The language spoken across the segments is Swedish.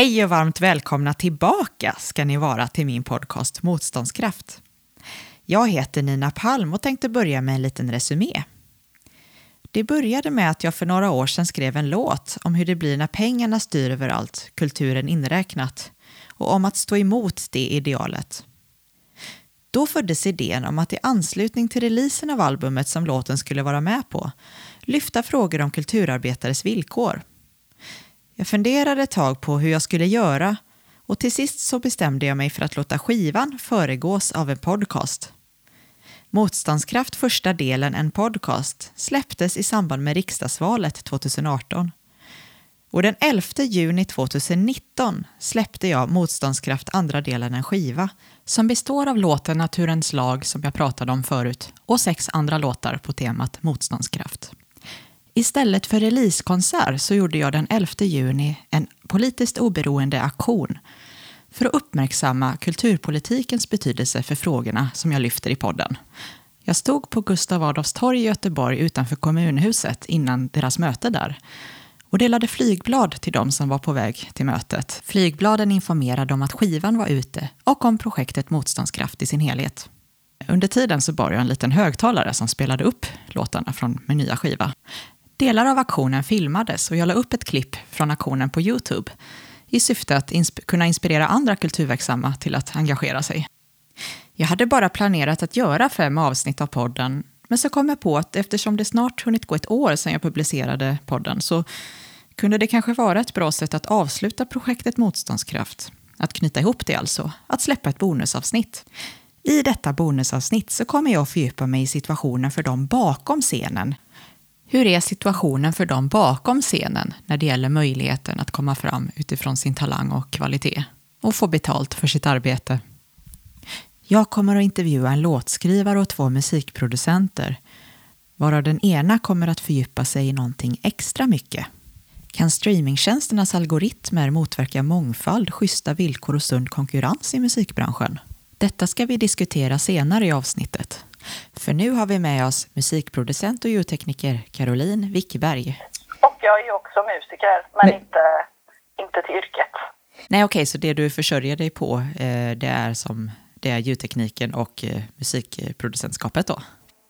Hej och varmt välkomna tillbaka ska ni vara till min podcast Motståndskraft. Jag heter Nina Palm och tänkte börja med en liten resumé. Det började med att jag för några år sedan skrev en låt om hur det blir när pengarna styr överallt, kulturen inräknat, och om att stå emot det idealet. Då föddes idén om att i anslutning till releasen av albumet som låten skulle vara med på lyfta frågor om kulturarbetares villkor. Jag funderade ett tag på hur jag skulle göra och till sist så bestämde jag mig för att låta skivan föregås av en podcast. Motståndskraft första delen, en podcast, släpptes i samband med riksdagsvalet 2018. Och den 11 juni 2019 släppte jag Motståndskraft andra delen, en skiva som består av låten Naturens lag som jag pratade om förut och sex andra låtar på temat motståndskraft. Istället för releasekonsert så gjorde jag den 11 juni en politiskt oberoende aktion för att uppmärksamma kulturpolitikens betydelse för frågorna som jag lyfter i podden. Jag stod på Gustav Adolfs torg i Göteborg utanför kommunhuset innan deras möte där och delade flygblad till de som var på väg till mötet. Flygbladen informerade om att skivan var ute och om projektet Motståndskraft i sin helhet. Under tiden så bar jag en liten högtalare som spelade upp låtarna från min nya skiva. Delar av aktionen filmades och jag la upp ett klipp från aktionen på Youtube i syfte att insp kunna inspirera andra kulturverksamma till att engagera sig. Jag hade bara planerat att göra fem avsnitt av podden, men så kom jag på att eftersom det snart hunnit gå ett år sedan jag publicerade podden så kunde det kanske vara ett bra sätt att avsluta projektet Motståndskraft. Att knyta ihop det alltså, att släppa ett bonusavsnitt. I detta bonusavsnitt så kommer jag att fördjupa mig i situationen för dem bakom scenen hur är situationen för dem bakom scenen när det gäller möjligheten att komma fram utifrån sin talang och kvalitet och få betalt för sitt arbete? Jag kommer att intervjua en låtskrivare och två musikproducenter varav den ena kommer att fördjupa sig i någonting extra mycket. Kan streamingtjänsternas algoritmer motverka mångfald, schyssta villkor och sund konkurrens i musikbranschen? Detta ska vi diskutera senare i avsnittet. För nu har vi med oss musikproducent och ljudtekniker Caroline Wickberg. Och jag är också musiker, men, men... Inte, inte till yrket. Nej, okej, okay, så det du försörjer dig på, eh, det är som det är ljudtekniken och eh, musikproducentskapet då?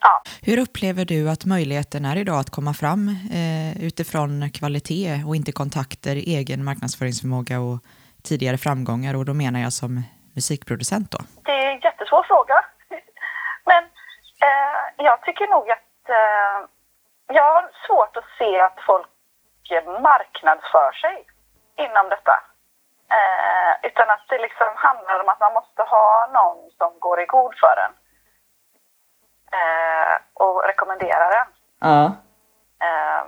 Ja. Hur upplever du att möjligheten är idag att komma fram eh, utifrån kvalitet och inte kontakter, egen marknadsföringsförmåga och tidigare framgångar? Och då menar jag som musikproducent då. Det är en jättesvår fråga. Men eh, jag tycker nog att eh, jag har svårt att se att folk marknadsför sig inom detta. Eh, utan att det liksom handlar om att man måste ha någon som går i god för en. Eh, och rekommenderar en. Ja. Eh,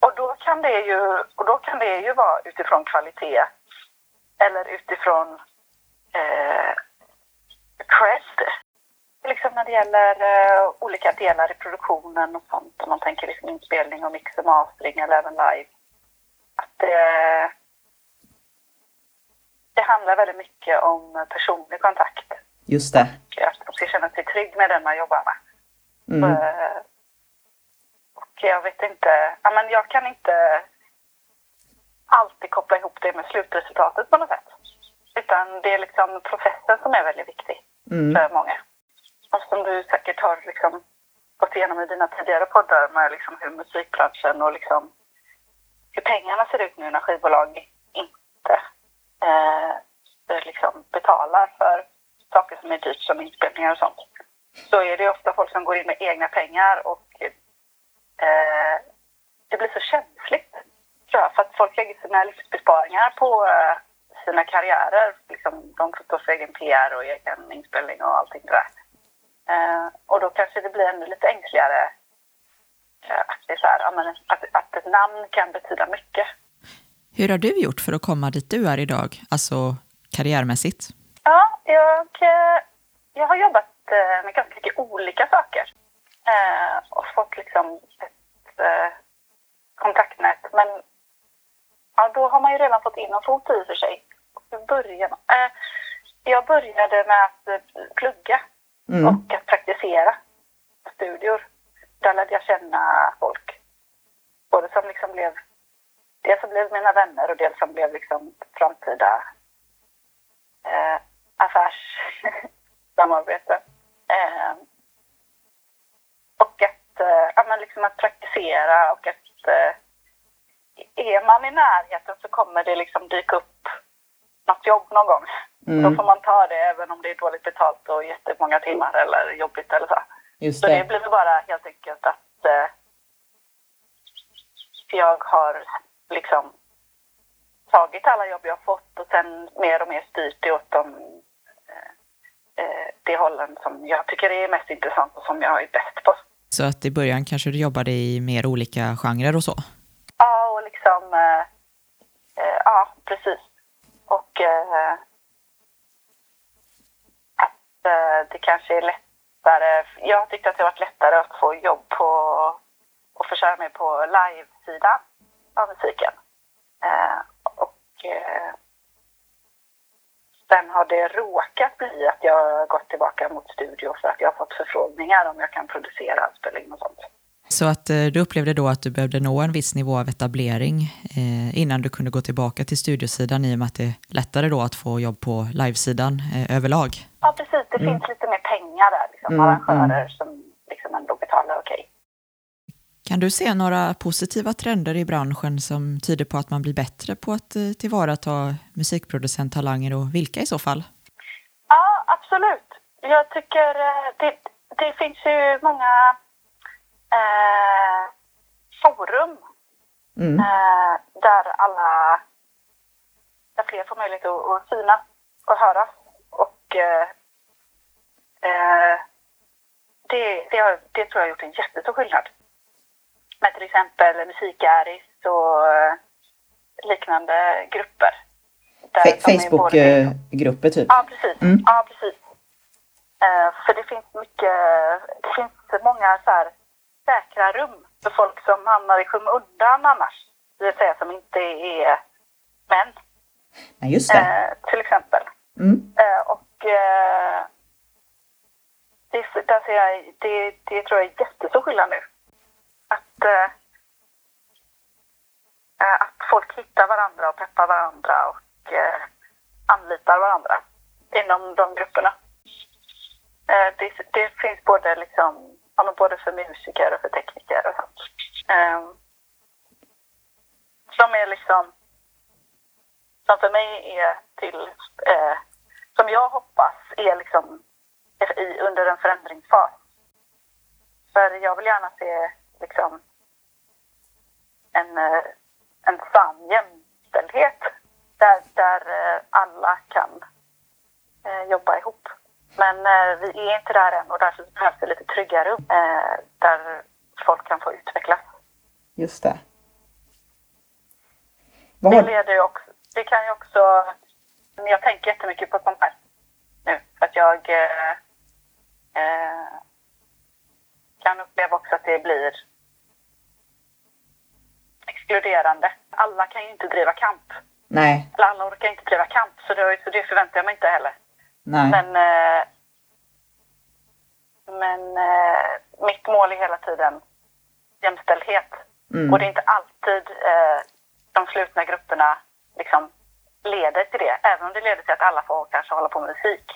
och då kan det ju, och då kan det ju vara utifrån kvalitet eller utifrån eh, crest liksom när det gäller uh, olika delar i produktionen och sånt, om man tänker liksom inspelning och mix och mastering eller även live, att det, det handlar väldigt mycket om personlig kontakt. Just det. Och att man ska känna sig trygg med den man jobbar med. Mm. Uh, och jag vet inte, ja, men jag kan inte alltid koppla ihop det med slutresultatet på något sätt. Utan det är liksom processen som är väldigt viktig mm. för många och som du säkert har liksom gått igenom i dina tidigare poddar med liksom hur musikbranschen och liksom hur pengarna ser ut nu när skivbolag inte eh, eh liksom betalar för saker som är dyrt som inspelningar och sånt. Så är det ofta folk som går in med egna pengar och eh, det blir så känsligt tror jag, för att folk lägger sina livsbesparingar på eh, sina karriärer. Liksom, de får stå för egen PR och egen inspelning och allting det där. Eh, och då kanske det blir ännu lite ängsligare eh, att, det så här, att, att ett namn kan betyda mycket. Hur har du gjort för att komma dit du är idag, alltså karriärmässigt? Ja, jag, eh, jag har jobbat med ganska mycket olika saker och fått liksom ett kontaktnät. Men ja, då har man ju redan fått in en fot i för sig. början, jag började med att plugga Mm. Och att praktisera studior. Där lärde jag känna folk. Både som liksom blev dels som blev mina vänner och dels som blev liksom framtida eh, affärssamarbete. Eh, och att, eh, ja, men liksom att praktisera och att eh, är man i närheten så kommer det liksom dyka upp något jobb någon gång. Mm. Då får man ta det även om det är dåligt betalt och jättemånga timmar eller jobbigt eller så. Just det. Så det blir bara helt enkelt att eh, jag har liksom tagit alla jobb jag fått och sen mer och mer styrt det åt de, eh, eh, de hållen som jag tycker är mest intressant och som jag är bäst på. Så att i början kanske du jobbade i mer olika genrer och så? Ja, och liksom... Eh, eh, ja, precis. Och eh, att eh, det kanske är lättare... Jag tyckte att det varit lättare att få jobb på och försörja mig på live-sidan av musiken. Eh, och eh, sen har det råkat bli att jag har gått tillbaka mot studio för att jag har fått förfrågningar om jag kan producera, spela in och sånt. Så att eh, du upplevde då att du behövde nå en viss nivå av etablering eh, innan du kunde gå tillbaka till studiosidan i och med att det är lättare då att få jobb på livesidan eh, överlag? Ja, precis. Det mm. finns lite mer pengar där, liksom, mm, arrangörer mm. som liksom ändå betalar okej. Okay. Kan du se några positiva trender i branschen som tyder på att man blir bättre på att eh, tillvarata musikproducenttalanger och vilka i så fall? Ja, absolut. Jag tycker eh, det, det finns ju många eh, forum mm. eh, där alla, där fler får möjlighet att, att synas och höras. Och eh, eh, det, det, har, det tror jag har gjort en jättestor skillnad. Med till exempel Musikäris och eh, liknande grupper. Facebookgrupper typ? Ja, precis. Mm. Ja, precis. För det finns mycket, det finns många så här säkra rum för folk som hamnar i skymundan annars. Det vill säga som inte är män. Ja, just det. Eh, till exempel. Mm. Eh, och eh, det, där ser jag, det, det tror jag är jättestor skillnad nu. Att, eh, eh, att folk hittar varandra och peppar varandra och eh, anlitar varandra inom de grupperna. det, det finns både liksom ja, både för musiker och för tekniker och sånt. Eh, som är liksom, som för mig är till, eh, som jag hoppas är liksom i, under en förändringsfas. För jag vill gärna se liksom en, eh, en sann jämställdhet där, där eh, alla kan eh, jobba ihop. Men eh, vi är inte där än och därför behövs det lite tryggare rum eh, där folk kan få utvecklas. Just det. Vad det leder ju också, det kan ju också, jag tänker jättemycket på sånt här nu för att jag eh, eh, kan uppleva också att det blir exkluderande. Alla kan ju inte driva kamp. Nej. Eller alla orkar inte driva kamp, så det, så det förväntar jag mig inte heller. Nej. Men, eh, men eh, mitt mål är hela tiden jämställdhet. Mm. Och det är inte alltid eh, de slutna grupperna liksom leder till det, även om det leder till att alla får kanske hålla på med musik.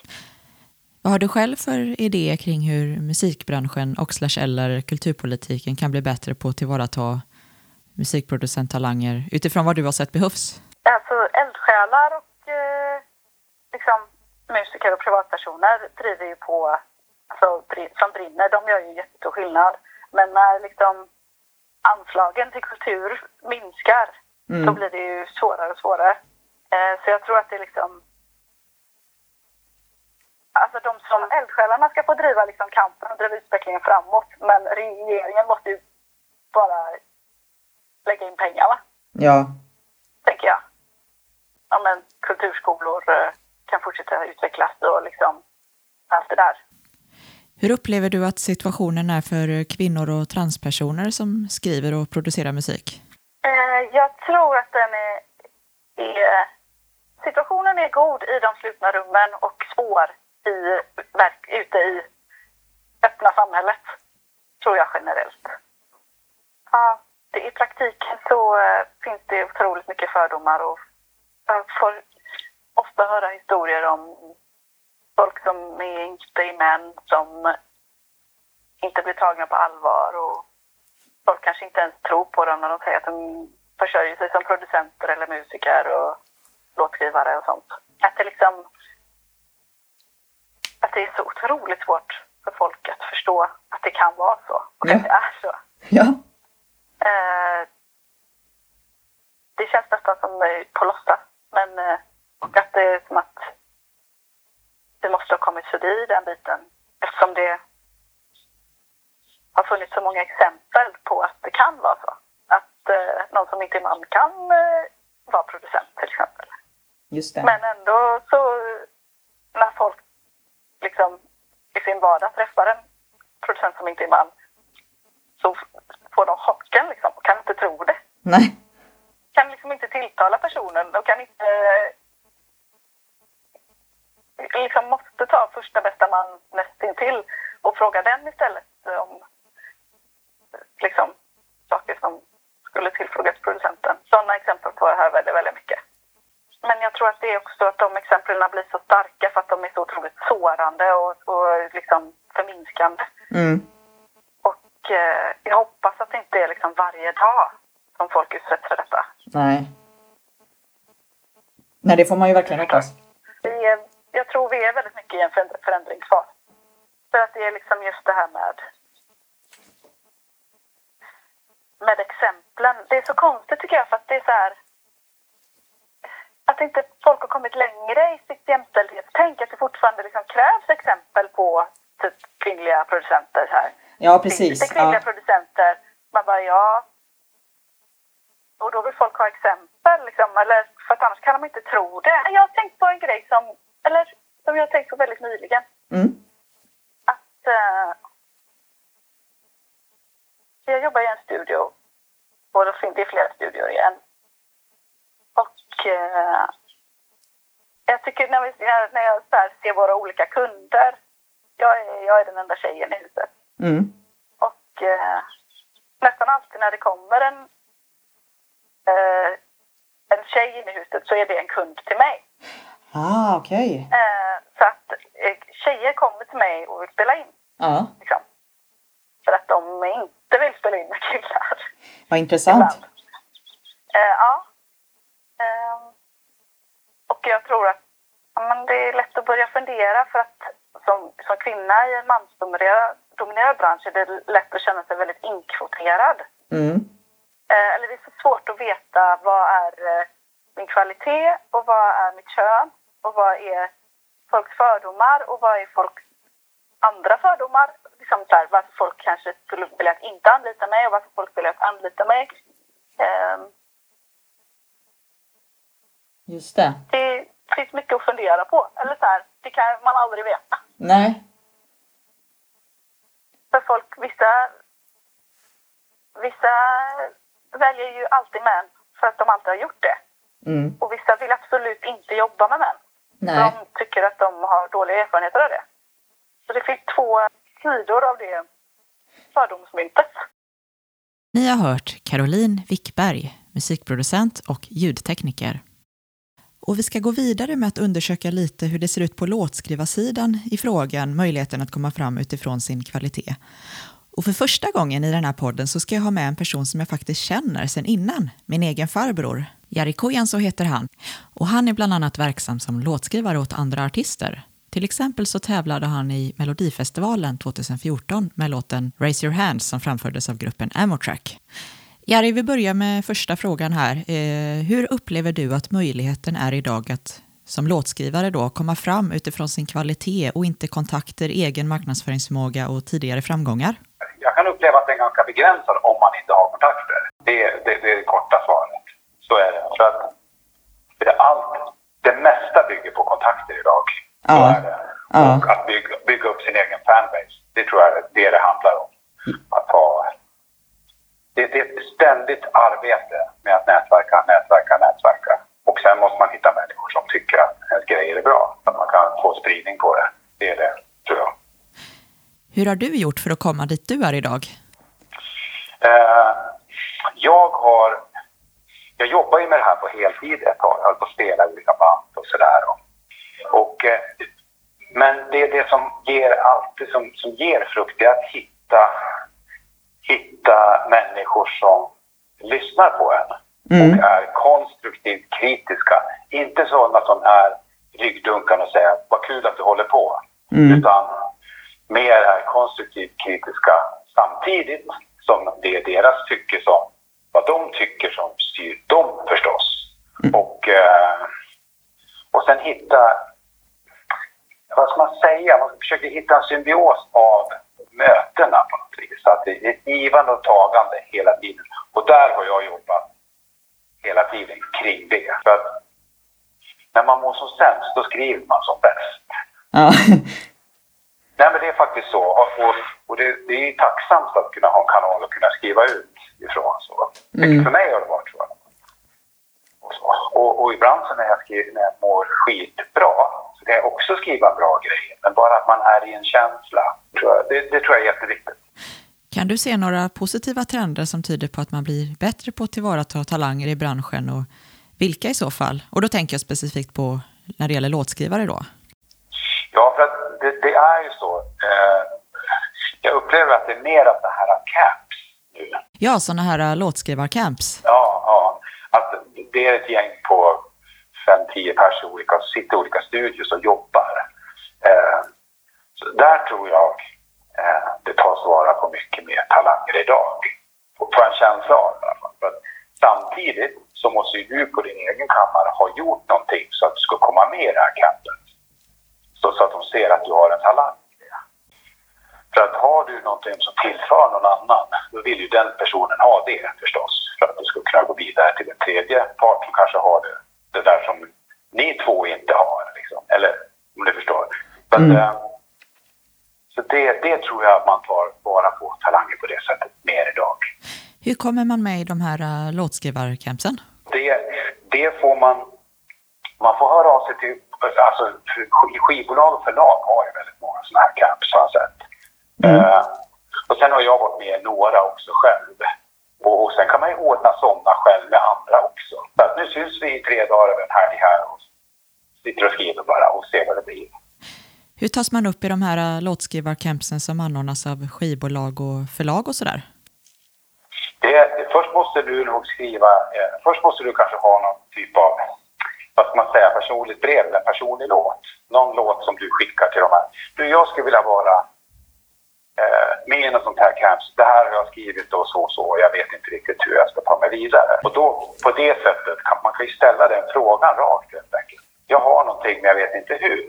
Vad har du själv för idéer kring hur musikbranschen och slash eller kulturpolitiken kan bli bättre på att tillvarata musikproducenttalanger utifrån vad du har sett behövs? Alltså eldsjälar och eh, liksom musiker och privatpersoner driver ju på, alltså, som brinner, de gör ju jättestor skillnad. Men när liksom anslagen till kultur minskar, mm. då blir det ju svårare och svårare. Eh, så jag tror att det är liksom Alltså de som eldsjälarna ska få driva liksom kampen och driva utvecklingen framåt. Men regeringen måste ju bara lägga in pengarna. Ja. Tänker jag. Ja men kulturskolor, eh, kan fortsätta utvecklas och liksom allt det där. Hur upplever du att situationen är för kvinnor och transpersoner som skriver och producerar musik? Eh, jag tror att den är, är, Situationen är god i de slutna rummen och svår i, ute i öppna samhället. Tror jag generellt. Ja, i praktiken så eh, finns det otroligt mycket fördomar och ofta höra historier om folk som är inte i män som inte blir tagna på allvar och folk kanske inte ens tror på dem när de säger att de försörjer sig som producenter eller musiker och låtskrivare och sånt. Att det liksom att det är så otroligt svårt för folk att förstå att det kan vara så och Ja. att det är så. Ja. Eh, det känns nästan som på låtsas. Men, eh, och att det är som att vi måste ha kommit förbi den biten eftersom det har funnits så många exempel på att det kan vara så. Att eh, någon som inte är man kan eh, vara producent till exempel. Just det. Men ändå så när folk liksom i sin vardag träffar en producent som inte är man så får de chocken liksom och kan inte tro det. Nej. Kan liksom inte tilltala personen och kan inte liksom måste ta första bästa man nästintill och fråga den istället om liksom saker som skulle tillfrågas producenten. Sådana exempel får jag här väldigt, väldigt mycket. Men jag tror att det är också att de exemplen blir så starka för att de är så otroligt sårande och, och liksom förminskande. Mm. Och eh, jag hoppas att det inte är liksom varje dag som folk utsätts för detta. Nej. Nej, det får man ju verkligen hoppas. Jag tror vi är väldigt mycket i en föränd- förändringsfas. För att det är liksom just det här med med exemplen. Det är så konstigt tycker jag för att det är så här att inte folk har kommit längre i sitt jämställdhetstänk. Att det fortfarande liksom krävs exempel på typ kvinnliga producenter. Här. Ja, precis. det kvinnliga Ja. producenter? Man bara ja. Och då vill folk ha exempel liksom. Eller för att annars kan de inte tro det. Jag har tänkt på en grej som, eller som jag tänkt på väldigt nyligen. Mm. Att eh, jag jobbar i en studio. Och det flera studior igen. Och eh, jag tycker när, vi, när jag ser våra olika kunder. Jag är, jag är den enda tjejen i huset. Mm. Och eh, nästan alltid när det kommer en, eh, en tjej in i huset så är det en kund till mig. Ah, okej. Eh, så att eh, tjejer kommer till mig och vill spela in. Ja, Liksom. För att de inte vill spela in med killar. vad intressant. Eh, ja. Eh, och jag tror att men det är lätt att börja fundera för att som, som kvinna i en mansdominerad dominerad bransch är det lätt att känna sig väldigt inkvoterad. Mm. Eller det är så svårt att veta vad är min kvalitet och vad är mitt kön och vad är folks fördomar och vad är folks andra fördomar. Liksom så här, varför folk kanske skulle vilja att inte anlita mig och varför folk vill att anlita mig. Eh, Just det. det finns mycket att fundera på. Eller så här, det kan man aldrig veta. Nej. För folk, vissa, vissa väljer ju alltid män för att de alltid har gjort det. Mm. Och vissa vill absolut inte jobba med män. Nej. De tycker att de har dåliga erfarenheter av det. Så det finns två sidor av det fördomsmyntet. Ni har hört Caroline Wickberg, musikproducent och ljudtekniker. Och vi ska gå vidare med att undersöka lite hur det ser ut på låtskrivarsidan i frågan möjligheten att komma fram utifrån sin kvalitet. Och för första gången i den här podden så ska jag ha med en person som jag faktiskt känner sedan innan, min egen farbror. Jari Kojan så heter han. Och han är bland annat verksam som låtskrivare åt andra artister. Till exempel så tävlade han i Melodifestivalen 2014 med låten Raise Your Hands som framfördes av gruppen Amotrack. Jari, vi börjar med första frågan här. Eh, hur upplever du att möjligheten är idag att som låtskrivare då komma fram utifrån sin kvalitet och inte kontakter, egen marknadsföringsförmåga och tidigare framgångar? Jag kan uppleva att den är ganska begränsad om man inte har kontakter. Det, det, det är det korta svaret. Så är det. För att det, är allt, det mesta bygger på kontakter idag. Så Ja. är det. Ja. Och att bygga, bygga upp sin egen fanbase. Det tror jag är det det handlar om. Att ha, det, det är ett ständigt arbete med att nätverka, nätverka, nätverka. Och sen måste man hitta människor som tycker att ens grejer är bra. Att man kan få spridning på det. Det är det, tror jag. Hur har du gjort för att komma dit du är idag? Eh, jag har... Jag jobbar ju med det här på heltid ett tag. Jag höll på att spela i olika band och sådär. Och, eh, men det är det som ger alltid som, som ger frukt, det är att hitta, hitta människor som lyssnar på en Mm. och är konstruktivt kritiska. Inte sådana som är ryggdunkande och säger vad kul att du håller på. Mm. Utan mer är konstruktivt kritiska samtidigt som det är deras tycke som, vad de tycker som styr dem förstås. Och, eh, och sen hitta, vad ska man säga, man försöker hitta en symbios av mötena på något vis. Så att det är ett givande och tagande hela tiden. Och där har jag jobbat hela tiden kring det. För att när man mår som sämst, då skriver man som bäst. Ja. Nej, men det är faktiskt så. Och, och, det, det är tacksamt att kunna ha en kanal och kunna skriva ut ifrån. Så. Mm. För mig har det varit så. Och, så. och, och ibland så när jag, skriver, när jag mår skitbra så kan jag också skriva bra grejer. Men bara att man är i en känsla. Tror jag, det, det tror jag är jätteviktigt. Kan du se några positiva trender som tyder på att man blir bättre på att tillvarata talanger i branschen och vilka i så fall? Och då tänker jag specifikt på när det gäller låtskrivare då. Ja, för att det, det är ju så. Eh, jag upplever att det är mer av det här camps nu. Ja, sådana här äh, låtskrivarcamps. Ja, ja. Att det är ett gäng på fem, tio personer olika, som sitter i olika studios och jobbar. Eh, så där tror jag eh, det tas vara på mycket mer talanger idag. På en känsla av det i alla fall. Samtidigt så måste ju du på din egen kammare ha gjort någonting så att du ska komma med i det här campet. Så, så att de ser att du har en talang i det. För att har du någonting som tillför någon annan, då vill ju den personen ha det förstås. För att du ska kunna gå vidare till en tredje part som kanske har det, det där som ni två inte har. Liksom. Eller om du förstår. Så, att, Mm. eh, så det, det tror jag att man tar vara på talanger på det sättet mer idag. Hur kommer man med i de här äh, låtskrivarcampsen? Det, det får man... Man får höra av sig till... Alltså, sk- skivbolag och förlag har ju väldigt många sådana här camps har jag sett. Eh, och sen har jag varit med i några också själv. Och, och sen kan man ju ordna sådana själv med andra också. Så att nu syns vi i tre dagar över en helg här och sitter och skriver bara och ser vad det blir. Hur tas man upp i de här äh, låtskrivarcampsen som anordnas av skivbolag och förlag och sådär? Det, först måste du nog skriva, eh, först måste du kanske ha någon typ av, vad ska man säga, personligt brev eller en personlig låt. Någon låt som du skickar till de här. Du, jag skulle vilja vara eh, med i något sånt här camp. Det här har jag skrivit och så och så och jag vet inte riktigt hur jag ska ta mig vidare. Och då, på det sättet kan man kan ju ställa den frågan rakt helt enkelt. Jag har någonting men jag vet inte hur.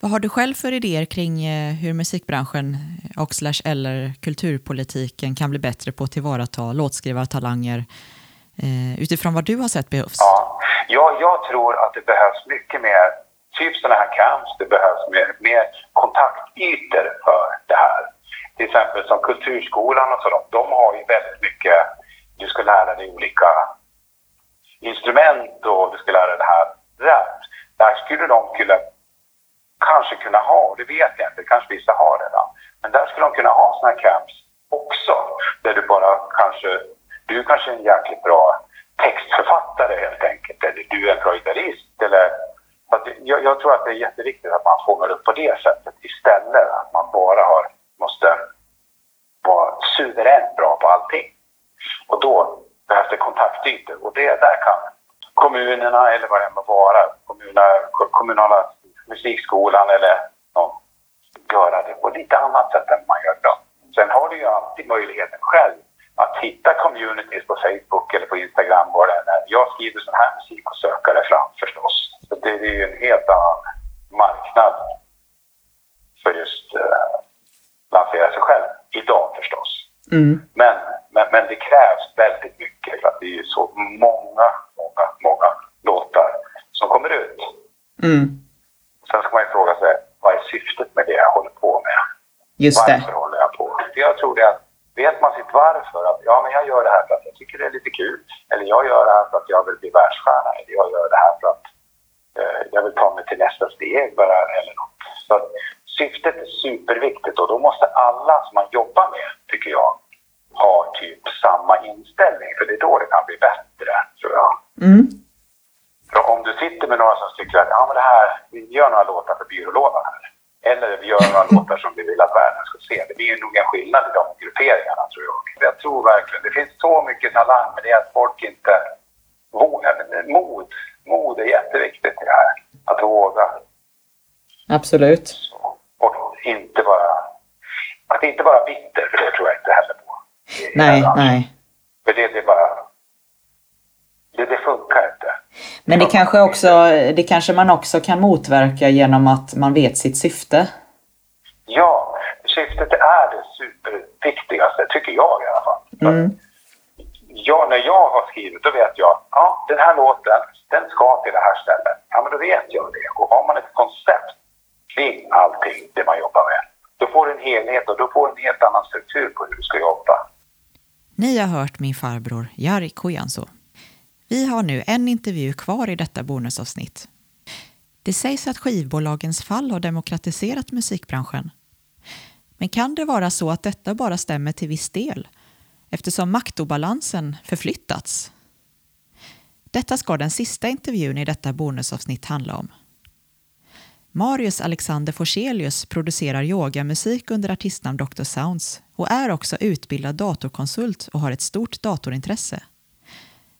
Vad har du själv för idéer kring eh, hur musikbranschen och eller kulturpolitiken kan bli bättre på att tillvarata låtskrivartalanger Eh, utifrån vad du har sett behövs? Ja, jag, jag tror att det behövs mycket mer, typ sådana här camps, det behövs mer, mer kontaktytor för det här. Till exempel som Kulturskolan och sådant, de har ju väldigt mycket, du ska lära dig olika instrument och du ska lära dig det här. Det där, där skulle de kunna, kanske kunna ha, och det vet jag inte, kanske vissa har redan, men där skulle de kunna ha sådana här camps också. Där du bara kanske, du kanske är en jäkligt bra textförfattare helt enkelt, eller du är en bra. Eller, att jag, jag tror att det är jätteviktigt att man fångar upp på det sättet istället. Att man bara har, måste vara suveränt bra på allting. Och då behövs det kontaktytor. Och det där kan kommunerna eller vad det må vara, kommunala, kommunala musikskolan eller någon, göra det på lite annat sätt än man gör idag. Sen har du ju alltid möjligheten själv att hitta communities på Facebook eller på Instagram var det är. Jag skriver sån här musik och söker det fram förstås. Så det är ju en helt annan marknad för just eh, lansera sig själv idag förstås. Mm. Men, men, men det krävs väldigt mycket för att det är ju så många, många, många låtar som kommer ut. Mm. Sen ska man ju fråga sig, vad är syftet med det jag håller på med? Just det. Varför håller jag på? För jag tror det att vet varför, att ja men jag gör det här för att jag tycker det är lite kul, eller jag gör det här för att jag vill bli världsstjärna, eller jag gör det här för att eh, jag vill ta mig till nästa steg bara, eller något. Så att syftet är superviktigt och då måste alla som man jobbar med, tycker jag, ha typ samma inställning. För det är då det kan bli bättre, tror jag. Mm. För om du sitter med några som tycker att ja, men det här, vi gör några låtar för byrålådan här. Eller vi gör några låtar som vi vill att världen ska se. Det blir nog en skillnad i de grupperingarna tror jag. Jag tror verkligen, det finns talang men det är att folk inte vågar. Mod, mod är jätteviktigt i det här. Att våga. Absolut. Och inte vara, att inte vara bitter, för det tror jag inte heller på. Nej, nej. För det, det är bara, det, det funkar inte. Men det kanske, också, det kanske man också kan motverka genom att man vet sitt syfte. Ja, syftet är det superviktigaste, tycker jag i alla fall. Mm. Ja, när jag har skrivit, då vet jag, ja, den här låten, den ska till det här stället. Ja, men då vet jag det. Och har man ett koncept kring allting det man jobbar med, då får du en helhet och då får du en helt annan struktur på hur du ska jobba. Ni har hört min farbror Jari Kojanso. Vi har nu en intervju kvar i detta bonusavsnitt. Det sägs att skivbolagens fall har demokratiserat musikbranschen. Men kan det vara så att detta bara stämmer till viss del eftersom maktobalansen förflyttats? Detta ska den sista intervjun i detta bonusavsnitt handla om. Marius Alexander Forselius producerar yogamusik under artistnamn Dr. Sounds och är också utbildad datorkonsult och har ett stort datorintresse.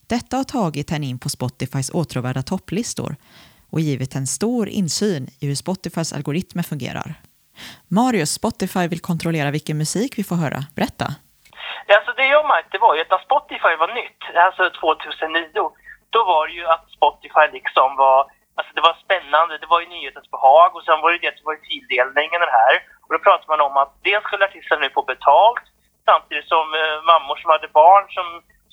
Detta har tagit henne in på Spotifys åtråvärda topplistor och givit en stor insyn i hur Spotifys algoritmer fungerar. Marius, Spotify vill kontrollera vilken musik vi får höra. Berätta. Alltså det jag märkte var ju att när Spotify var nytt, alltså 2009, då var det ju att Spotify liksom var, alltså det var spännande, det var ju nyhetens behag och sen var det det att det var tilldelningen den här. Och då pratade man om att dels skulle artisterna nu få betalt samtidigt som eh, mammor som hade barn som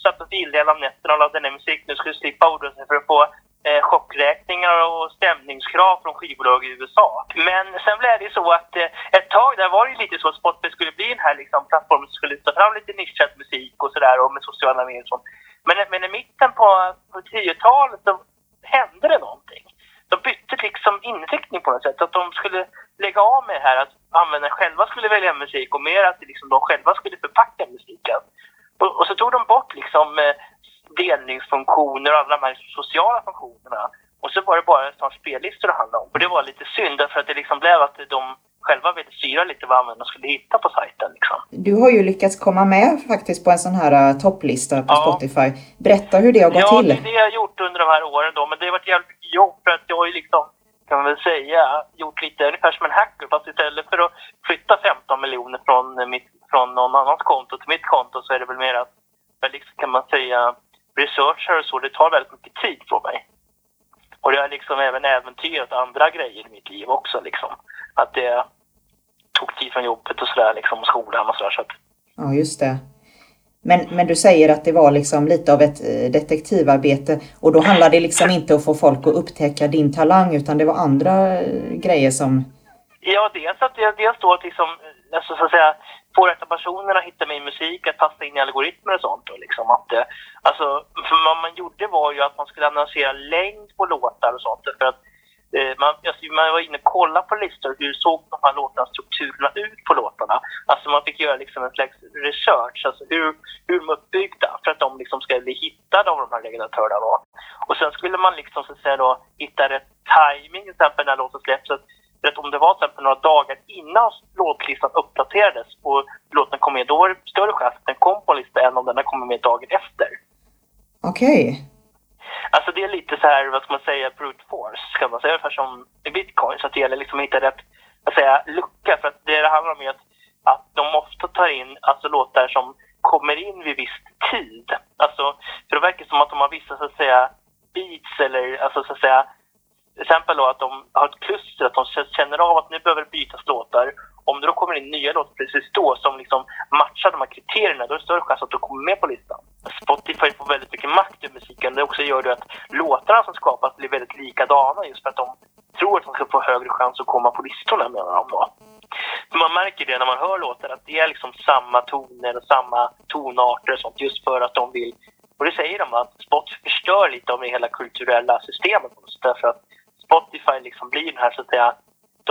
satt och fildelade om nätterna och lade ner musik nu skulle slippa oroa sig för att få eh, chockräkningar och stämningskrav från skivbolag i USA. Men sen blev det ju så att eh, ett tag där var det ju lite så att Spotify skulle bli den här liksom, plattformen som skulle lyfta fram lite nischad musik och sådär och med sociala medier och sånt. Men, men i mitten på, på 10-talet så hände det någonting. De bytte liksom inriktning på något sätt. Att de skulle lägga av med det här att användarna själva skulle välja musik och mer att liksom de själva skulle förpacka musiken. Och, och så tog de bort liksom eh, delningsfunktioner och alla de här sociala funktionerna. Och så var det bara ett par spellistor det handlade om. Och det var lite synd därför att det liksom blev att de själva ville styra lite vad användarna skulle hitta på sajten. Liksom. Du har ju lyckats komma med faktiskt på en sån här uh, topplista på Ja. Spotify. Berätta hur det har gått Ja, till. det är det jag har gjort under de här åren då. Men det har varit jävligt jobb för att jag har ju liksom, kan man väl säga, gjort lite ungefär som en hacker. Fast istället för att flytta 15 miljoner från, eh, mitt, från någon annans konto till mitt konto så är det väl mer att jag liksom, kan man säga, researchar och så, det tar väldigt mycket tid från mig. Och det har liksom även äventyrat andra grejer i mitt liv också liksom. Att det tog tid från jobbet och sådär liksom, och skolan och sådär. Så att, Ja, just det. Men, men du säger att det var liksom lite av ett eh, detektivarbete och då handlar det liksom inte om att få folk att upptäcka din talang utan det var andra eh, grejer som... Ja, dels att det, dels då att liksom, alltså, så att säga, få rätta personerna att hitta min musik, att passa in i algoritmer och sånt. Och liksom att, eh, alltså, för vad man gjorde var ju att man skulle annonsera längd på låtar och sånt. För att eh, man, alltså, man var inne och kollade på listor, hur såg de här låtarna, strukturerna ut på låtarna? Alltså man fick göra liksom en slags research, alltså hur, hur de är uppbyggda för att de liksom ska bli hittade av de här legendatörerna. Och sen skulle man liksom så att säga då hitta rätt timing till exempel när låten släpps. Så att att om det var till exempel några dagar innan låtlistan uppdaterades och låten kom med, då var det större chans att den kom på en lista än om den har kommit med dagen efter. Okej. Alltså det är lite så här, vad ska man säga, brute force, kan man säga, ungefär som i bitcoin. Så att det gäller liksom att hitta rätt, vad säga, lucka. För att det det handlar om är att, att de ofta tar in alltså låtar som kommer in vid viss tid. Alltså, för det verkar som att de har vissa, så att säga, beats eller, alltså så att säga, till exempel då att de har ett kluster, att de känner av att nu behöver det bytas låtar. Om det då kommer in nya låtar precis då som liksom matchar de här kriterierna, då är det större chans att de kommer med på listan. Spotify får väldigt mycket makt över musiken. Det också gör det att låtarna som skapas blir väldigt likadana just för att de tror att de ska få högre chans att komma på listorna menar de då. För man märker det när man hör låtar att det är liksom samma toner och samma tonarter och sånt just för att de vill och det säger de att Spotify förstör lite av det hela kulturella systemet. Därför att Spotify liksom blir den här så att säga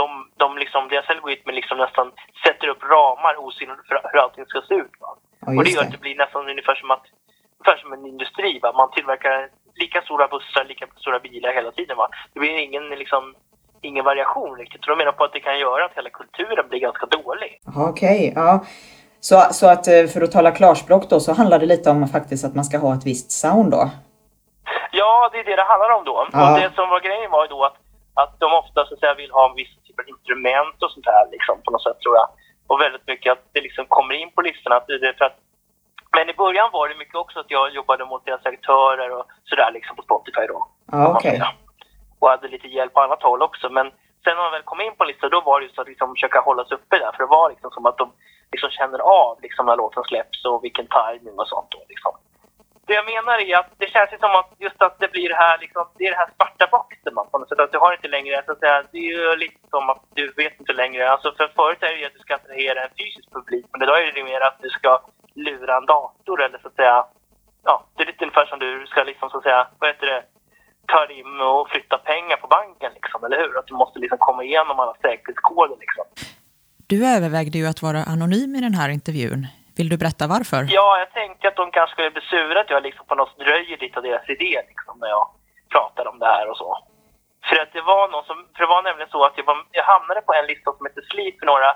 de, de liksom, deras algoritmer liksom nästan sätter upp ramar osynligt för hur allting ska se ut. Va? Ja, och det gör det. att det blir nästan ungefär som, att, ungefär som en industri. Va? Man tillverkar lika stora bussar, lika stora bilar hela tiden. Va? Det blir ingen, liksom, ingen variation riktigt. Så de menar på att det kan göra att hela kulturen blir ganska dålig. Okej, ja. Så, så att eh, för att tala klarspråk då så handlar det lite om faktiskt att man ska ha ett visst sound då? Ja, det är det det handlar om då. Ja. Och det som var grejen var ju då att, att de ofta så att säga, vill ha en viss typ av instrument och sånt här liksom, på något sätt tror jag. Och väldigt mycket att det liksom kommer in på listorna. Att det för att, men i början var det mycket också att jag jobbade mot deras aktörer och sådär liksom på Spotify då. Ja, okej. säga. Och hade lite hjälp på annat håll också. Men sen när man väl kom in på en lista då var det just att liksom försöka hålla sig uppe där. För det var liksom som att de liksom känner av liksom när låten släpps och vilken timing och sånt då liksom. Det jag menar är att det känns ju som att just att det blir det här liksom, det är det här svarta boxen man på något sätt. Att du har inte längre, så att säga, det är ju lite som att du vet inte längre. Alltså för förut är det ju att du ska attrahera en fysisk publik. Men idag är det mer att du ska lura en dator eller så att säga, ja, det är lite ungefär som du ska liksom så att säga, vad heter det, ta in och flytta pengar på banken liksom, eller hur? Att du måste liksom komma igenom alla säkerhetskoder liksom. Du övervägde ju att vara anonym i den här intervjun. Vill du berätta varför? Ja, jag tänkte att de kanske skulle bli sura att jag liksom på något sätt röjer lite av deras idé liksom, när jag pratar om det här och så. För att det var någon som, för det var nämligen så att jag, var, jag hamnade på en lista som heter Sleep för några,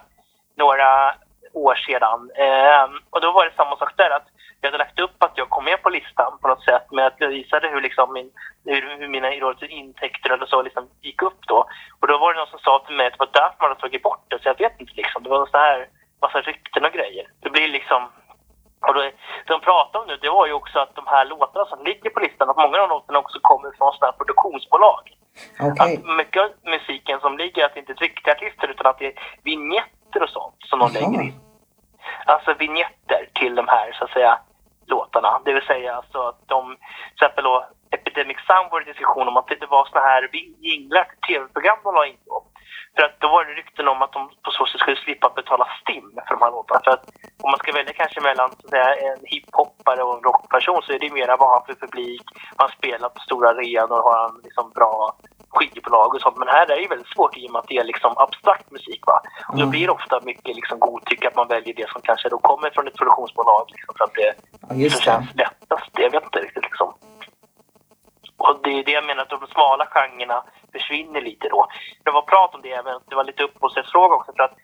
några år sedan. Ehm, och då var det samma sak där, att jag hade lagt upp att jag kom med på listan på något sätt, men att jag visade hur, liksom min, hur, hur mina intäkter eller så liksom gick upp då. Och då var det någon som sa till mig att det var därför man hade tagit bort det, så jag vet inte liksom. Det var så här massa rykten och grejer. Det blir liksom... Och då, det de pratade om nu, det var ju också att de här låtarna som ligger på listan, att många av låtarna också kommer från sådana här produktionsbolag. Okej. Att mycket av musiken som ligger, att det inte är riktiga artister utan att det är vignetter och sånt som de lägger in. Alltså vignetter till de här, så att säga, låtarna. Det vill säga alltså att de, till exempel då, Epidemic Sound var det diskussion om att det var såna här jinglar till tv-program de la in då. För att då var det rykten om att de på så sätt skulle slippa betala STIM för de här låtarna. För att om man ska välja kanske mellan så säga, en hiphoppare och en rockperson så är det mera vad han för publik. Han spelar på stora arenor har han liksom bra skivbolag och sånt. Men här är det ju väldigt svårt i och med att det är liksom abstrakt musik. Va? Och då Mm. blir det ofta mycket liksom godtycke att man väljer det som kanske då kommer från ett produktionsbolag. Liksom, för att det Ja, det. känns lättast. Jag vet inte riktigt liksom. Och det är det jag menar att de smala genrerna försvinner lite då. Det var prat om det även, det var lite upphovsrättsfråga också för att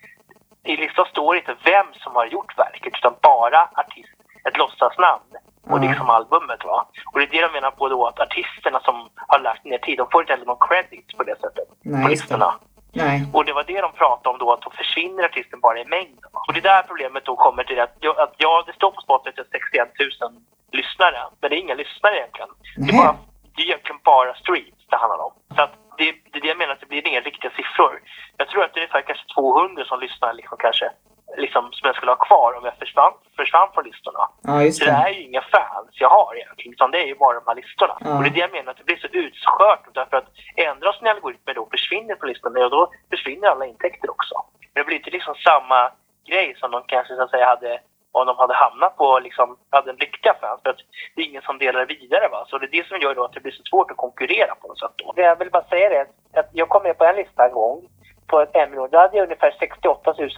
i listan står inte vem som har gjort verket utan bara artist, ett låtsasnamn och Ja. liksom albumet va. Och det är det de menar på då att artisterna som har lagt ner tid, de får inte heller någon credit på det sättet. Nej, på listorna. Nej. Och det var det de pratade om då, att då försvinner artisten bara i mängden. Och det är där problemet då kommer till att, jag- att ja, det står på Spotify att det är 61 000 lyssnare, men det är inga lyssnare egentligen. Det är, Nej. bara, det är egentligen bara streams det handlar om. Så att det, det är det jag menar, att det blir inga riktiga siffror. Jag tror att det är ungefär kanske 200 som lyssnar liksom kanske, liksom, som jag skulle ha kvar om jag försvann, försvann från listorna. Ja, just Så det det. är ju inga fans jag har egentligen, utan det är ju bara de här listorna. Ja. Och det är det jag menar, att det blir så utskört. Därför att ändras en algoritm då försvinner på listan, och då försvinner alla intäkter också. Men det blir inte liksom samma grej som de kanske så att säga hade om de hade hamnat på liksom, hade en riktiga fans. För att det är ingen som delar vidare. Va? Så det är det som gör då att det blir så svårt att konkurrera på något sätt. Då. Jag vill bara säga det, att jag kom med på en lista en gång på ett M-år. Då hade jag ungefär 68 000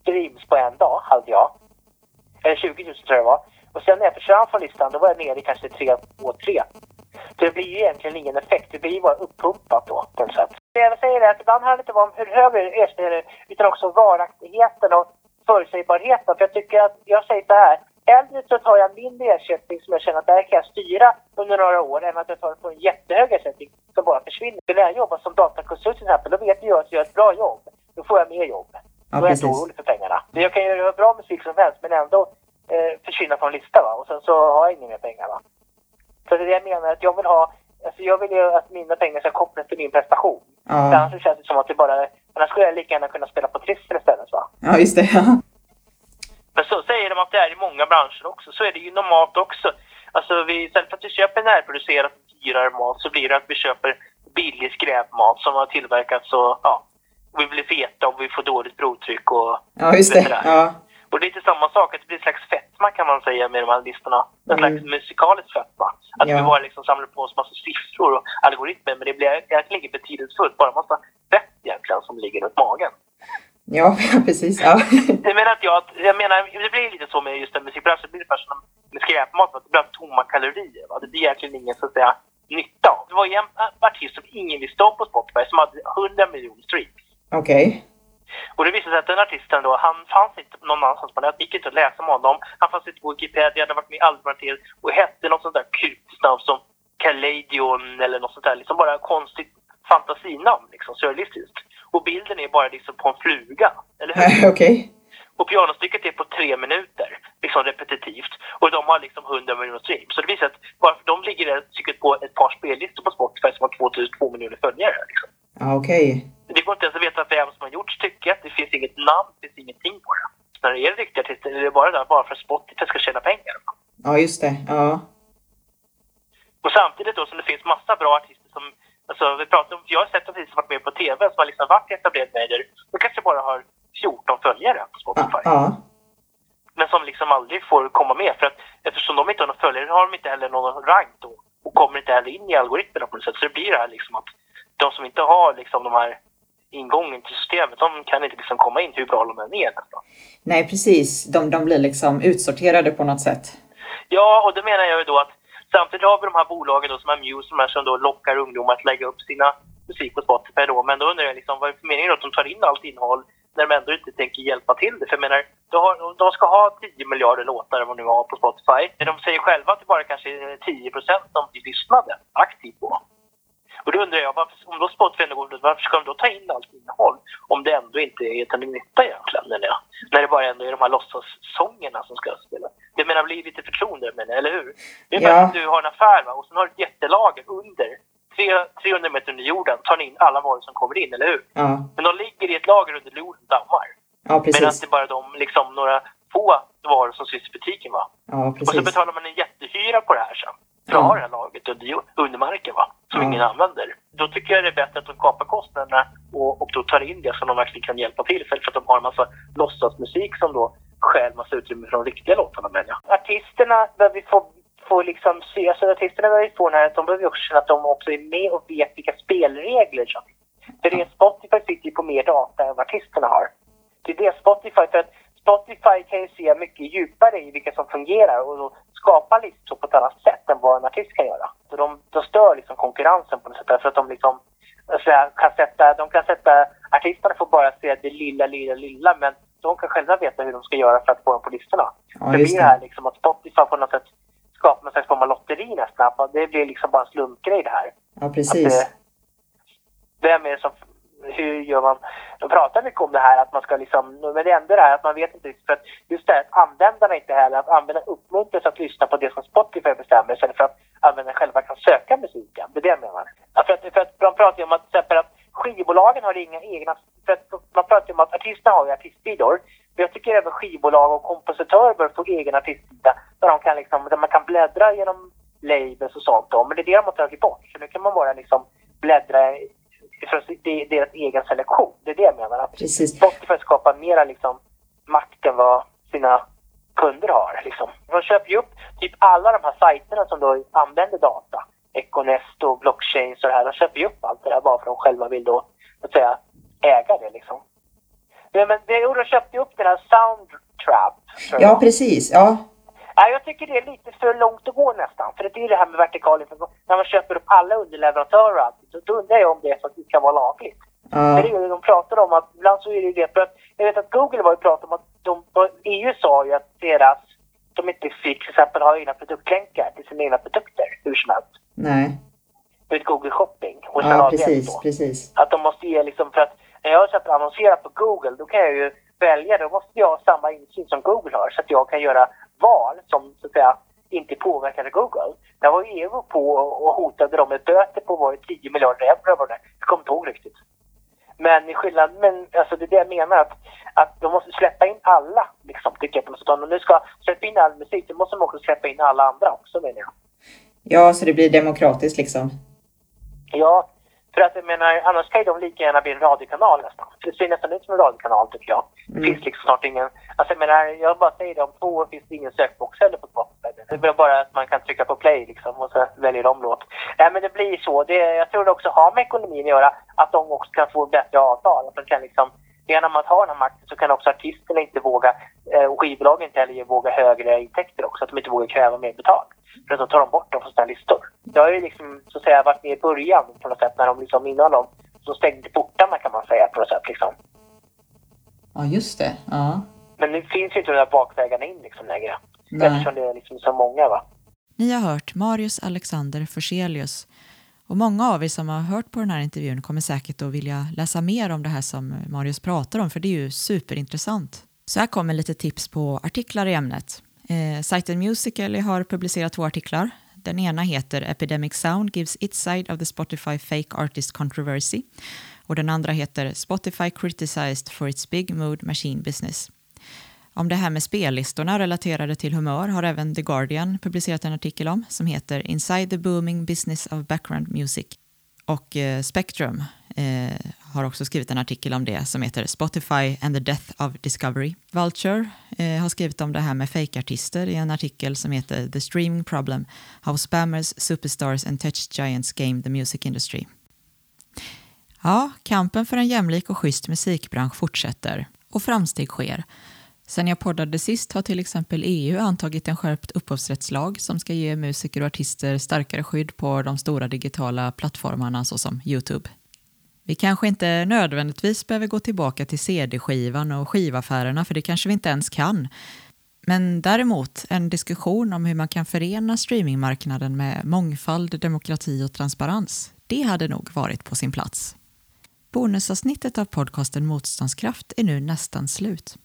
streams på en dag, hade jag. Eller 20 000 tror jag det var. Och sen när jag försvann från listan, då var jag nere i kanske 3 2 3. Så det blir ju egentligen ingen effekt. Det blir ju bara uppumpat då, på något sätt. Det jag vill säga är att ibland handlar det inte bara om hur hög ersättningen är, utan också varaktigheten och förutsägbarheten. För jag tycker att, jag säger så här, hellre så tar jag mindre ersättning som jag känner att det här kan jag styra under några år, än att jag tar på en jättehög ersättning som bara försvinner. För när jag jobbar som datakonsult till exempel, då vet jag att jag gör ett bra jobb. Då får jag mer jobb. Ja, Då är jag inte orolig för pengarna. Men Jag kan göra bra musik som helst men ändå eh, försvinna från lista va. Och sen så har jag inga mer pengar va. Så det är det jag menar att jag vill ha, alltså jag vill ju att mina pengar ska kopplas till min prestation. För Ja, annars så känns det som att det bara, annars skulle jag lika gärna kunna spela på Trister istället va. ja just det. Ja. Men så säger de att det är i många branscher också. Så är det ju normalt också. Alltså vi, istället för att vi köper närproducerat dyrare mat så blir det att vi köper billig skräpmat som har tillverkats och ja, vi blir feta och vi får dåligt blodtryck och ja, just det. där. Ja. Och det är lite samma sak, att det blir en slags fetma kan man säga med de här listorna. En slags Mm. musikalisk fetma. Att Ja. vi bara liksom samlar på oss massa siffror och algoritmer, men det blir egentligen inget betydelsefullt. Bara en massa fett egentligen som ligger runt magen. Ja, precis. Ja. Jag menar, att jag, jag menar, det blir lite så med just den musikbranschen, det blir ungefär som med skräpmat, att det blir tomma kalorier. Va? Det blir egentligen ingen så att säga nytta av. Det var ju en artist som ingen visste om på Spotify som hade 100 miljoner streams. Okej. Okay. Och det visade sig att den artisten då, han fanns inte någon annanstans på nätet. Gick inte att läsa om honom. Han fanns inte på Wikipedia, hade varit med i Albertil och hette något sånt där kryptiskt namn som Caladion eller något sånt där. Liksom bara konstigt fantasinamn, liksom surrealistiskt. Och bilden är bara liksom på en fluga, eller hur? Okej. Okay. Och pianostycket är på tre minuter, liksom repetitivt. Och de har liksom 100 miljoner streams. Så det visar att bara för de ligger det stycket på ett par spellistor på Spotify som har 2002 miljoner följare. Liksom. Ah, Okej. Okay. Det går inte ens att veta vem som har gjort stycket. Det finns inget namn, det finns ingenting på det. När det är riktiga artister är det bara där bara för att Spotify ska tjäna pengar. Ja, just det. Ja. Och samtidigt då som det finns massa bra artister som Alltså, vi pratar om, jag har sett artister som varit med på TV som har liksom varit etablerade medier. De kanske bara har 14 följare på Spotify. Ja. Men som liksom aldrig får komma med. För att eftersom de inte har någon följare har de inte heller någon rank då. Och kommer inte heller in i algoritmerna på något sätt. Så det blir det här liksom att de som inte har liksom de här ingången till systemet, de kan inte liksom komma in hur bra de än är nästan. Nej, precis. De, de blir liksom utsorterade på något sätt. Ja, och det menar jag ju då att samtidigt har vi de här bolagen då som är Muse, de här som då lockar ungdomar att lägga upp sina musik på Spotify då. Men då undrar jag liksom, vad är det för meningen då att de tar in allt innehåll när de ändå inte tänker hjälpa till det? För jag menar, har, de ska ha 10 miljarder låtar vad de nu har på Spotify. Men de säger själva att det bara kanske är 10 procent som blir lyssnade aktivt på. Och då undrar jag, varför, om då går varför ska de då ta in allt innehåll om det ändå inte är till nytta egentligen? Eller? När det bara ändå är de här låtsassångerna som ska spelas. Det menar blir lite förtroende med eller hur? Det är ja. att du har en affär va? och sen har du ett jättelager under 300 meter under jorden tar ni in alla varor som kommer in, eller hur? Ja. Men de ligger i ett lager under jorden dammar. Ja. Medan det är bara de, liksom, några få varor som syns i butiken. Va? Ja. Och så betalar man en jättehyra på det här sen. För att ha det här lagret under, under marken va? som ingen använder. Då tycker jag det är bättre att de kapar kostnaderna och, och då tar in det som de verkligen kan hjälpa till istället för att de har en massa låtsasmusik som då stjäl massa utrymme från de riktiga låtarna menar jag. Artisterna behöver få, få liksom se, alltså artisterna behöver få den här, de behöver också känna att de också är med och vet vilka spelregler som För det är Spotify sitter ju på mer data än vad artisterna har. Det är det Spotify, för att Spotify kan ju se mycket djupare i vilka som fungerar och skapa listor på ett annat sätt än vad en artist kan göra. Så de, de stör liksom konkurrensen på något sätt därför att de liksom alltså, kan sätta, de kan sätta, artisterna får bara se det lilla, lilla, lilla men de kan själva veta hur de ska göra för att få dem på listorna. Ja, det blir det här liksom att Spotify på något sätt skapar någon slags form av lotteri nästan. Det blir liksom bara en slumpgrej det här. Ja, precis. Att, vem är det som hur gör man? De pratar mycket om det här att man ska liksom, men det enda är att man vet inte riktigt för att just det här att användarna inte heller, att användarna uppmuntras att lyssna på det som Spotify bestämmer istället för att användarna själva kan söka musiken. Det är det jag menar. För att, för att de pratar ju om att till exempel att skivbolagen har inga egna, för att man pratar ju om att artisterna har ju artistsidor. Men jag tycker även skivbolag och kompositörer bör få egen artistsida där, de kan liksom, där man kan bläddra genom labels och sånt då. Men det är det de har tagit bort. Så nu kan man bara liksom bläddra det är deras egen selektion. Det är det jag menar. Att Precis. Spotify skapar mera liksom, makt än vad sina kunder har. Liksom. De köper ju upp typ alla de här sajterna som då använder data. Econest och blockchains och det här. De köper ju upp allt det där bara för att de själva vill då, så att säga, äga det liksom. Men, men de köpte ju upp den här Soundtrap. Ja, precis. Ja. Nej, jag tycker det är lite för långt att gå nästan. För det är det här med vertikal När man köper upp alla underleverantörer och allt, då undrar jag om det faktiskt kan vara lagligt. Uh. det är ju de pratar om att, ibland så är det det, för att jag vet att Google var ju pratat om att de, EU sa ju att deras, de inte fick till exempel ha egna produktlänkar till sina egna produkter hur som helst. Nej. Med Google Shopping. Och ja, precis, precis. Att de måste ge liksom, för att när jag har annonserat på Google, då kan jag ju välja, då måste jag ha samma insyn som Google har så att jag kan göra val som så att säga inte påverkade Google. Där var EU på och hotade dem med böter på var 10 miljarder euro var det. Jag kommer inte ihåg riktigt. Men i skillnad, men alltså det är det jag menar att, att de måste släppa in alla liksom, tycker jag på något. Om de nu ska släppa in all musik, då måste de också släppa in alla andra också menar jag. Ja, så det blir demokratiskt liksom. Ja, för att jag menar, annars kan ju de lika gärna bli en radiokanal nästan. För det ser nästan ut som en radiokanal tycker jag. Det mm. finns liksom snart ingen... Alltså jag menar, jag bara säger det, om två år finns det ingen sökbox heller på Spotify. Det är bara att man kan trycka på play liksom och så väljer de låt. Nej men det blir så. Det, jag tror det också har med ekonomin att göra, att de också kan få bättre avtal. Att de kan liksom genom att ha den här makten så kan också artisterna inte våga, eh, och skivbolagen inte heller våga högre intäkter också, att de inte vågar kräva mer betalt. För då tar de bort dem från sina listor. Det har ju liksom, så att säga, varit med i början på något sätt, när de liksom, innan de, så stängde portarna kan man säga på något sätt liksom. Ja, just det. Ja. Men nu finns ju inte de där bakvägarna in liksom längre. Nej. Eftersom det är liksom så många va. Ni har hört Marius Alexander Forselius och många av er som har hört på den här intervjun kommer säkert att vilja läsa mer om det här som Marius pratar om, för det är ju superintressant. Så här kommer lite tips på artiklar i ämnet. Eh, sajten Musical.ly har publicerat två artiklar. Den ena heter Epidemic Sound gives its side of the Spotify fake artist controversy och den andra heter Spotify criticized for its big mood machine business. Om det här med spellistorna relaterade till humör har även The Guardian publicerat en artikel om som heter Inside the booming business of background music. Och eh, Spectrum eh, har också skrivit en artikel om det som heter Spotify and the death of discovery. Vulture eh, har skrivit om det här med fejkartister i en artikel som heter The streaming problem, how spammers, superstars and tech giants game the music industry. Ja, kampen för en jämlik och schysst musikbransch fortsätter och framsteg sker. Sen jag poddade sist har till exempel EU antagit en skärpt upphovsrättslag som ska ge musiker och artister starkare skydd på de stora digitala plattformarna såsom Youtube. Vi kanske inte nödvändigtvis behöver gå tillbaka till CD-skivan och skivaffärerna, för det kanske vi inte ens kan. Men däremot en diskussion om hur man kan förena streamingmarknaden med mångfald, demokrati och transparens. Det hade nog varit på sin plats. Bonusavsnittet av podcasten Motståndskraft är nu nästan slut.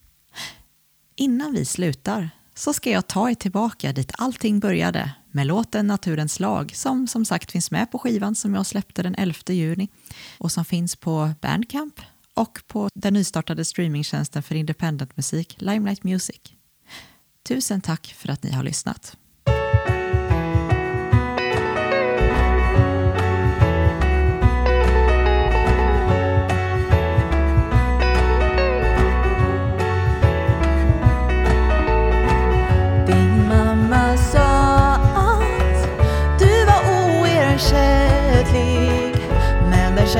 Innan vi slutar så ska jag ta er tillbaka dit allting började med låten Naturens lag som som sagt finns med på skivan som jag släppte den 11 juni och som finns på Bandcamp och på den nystartade streamingtjänsten för independentmusik Limelight Music. Tusen tack för att ni har lyssnat.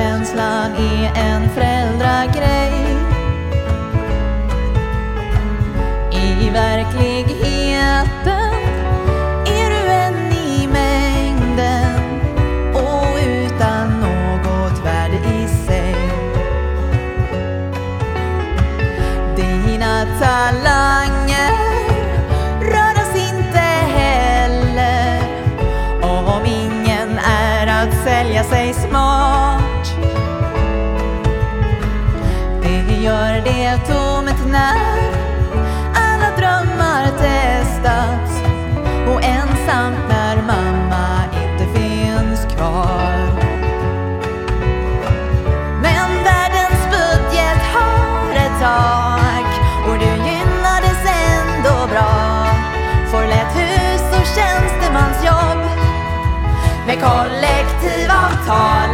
Känslan är en främling kollektivavtal,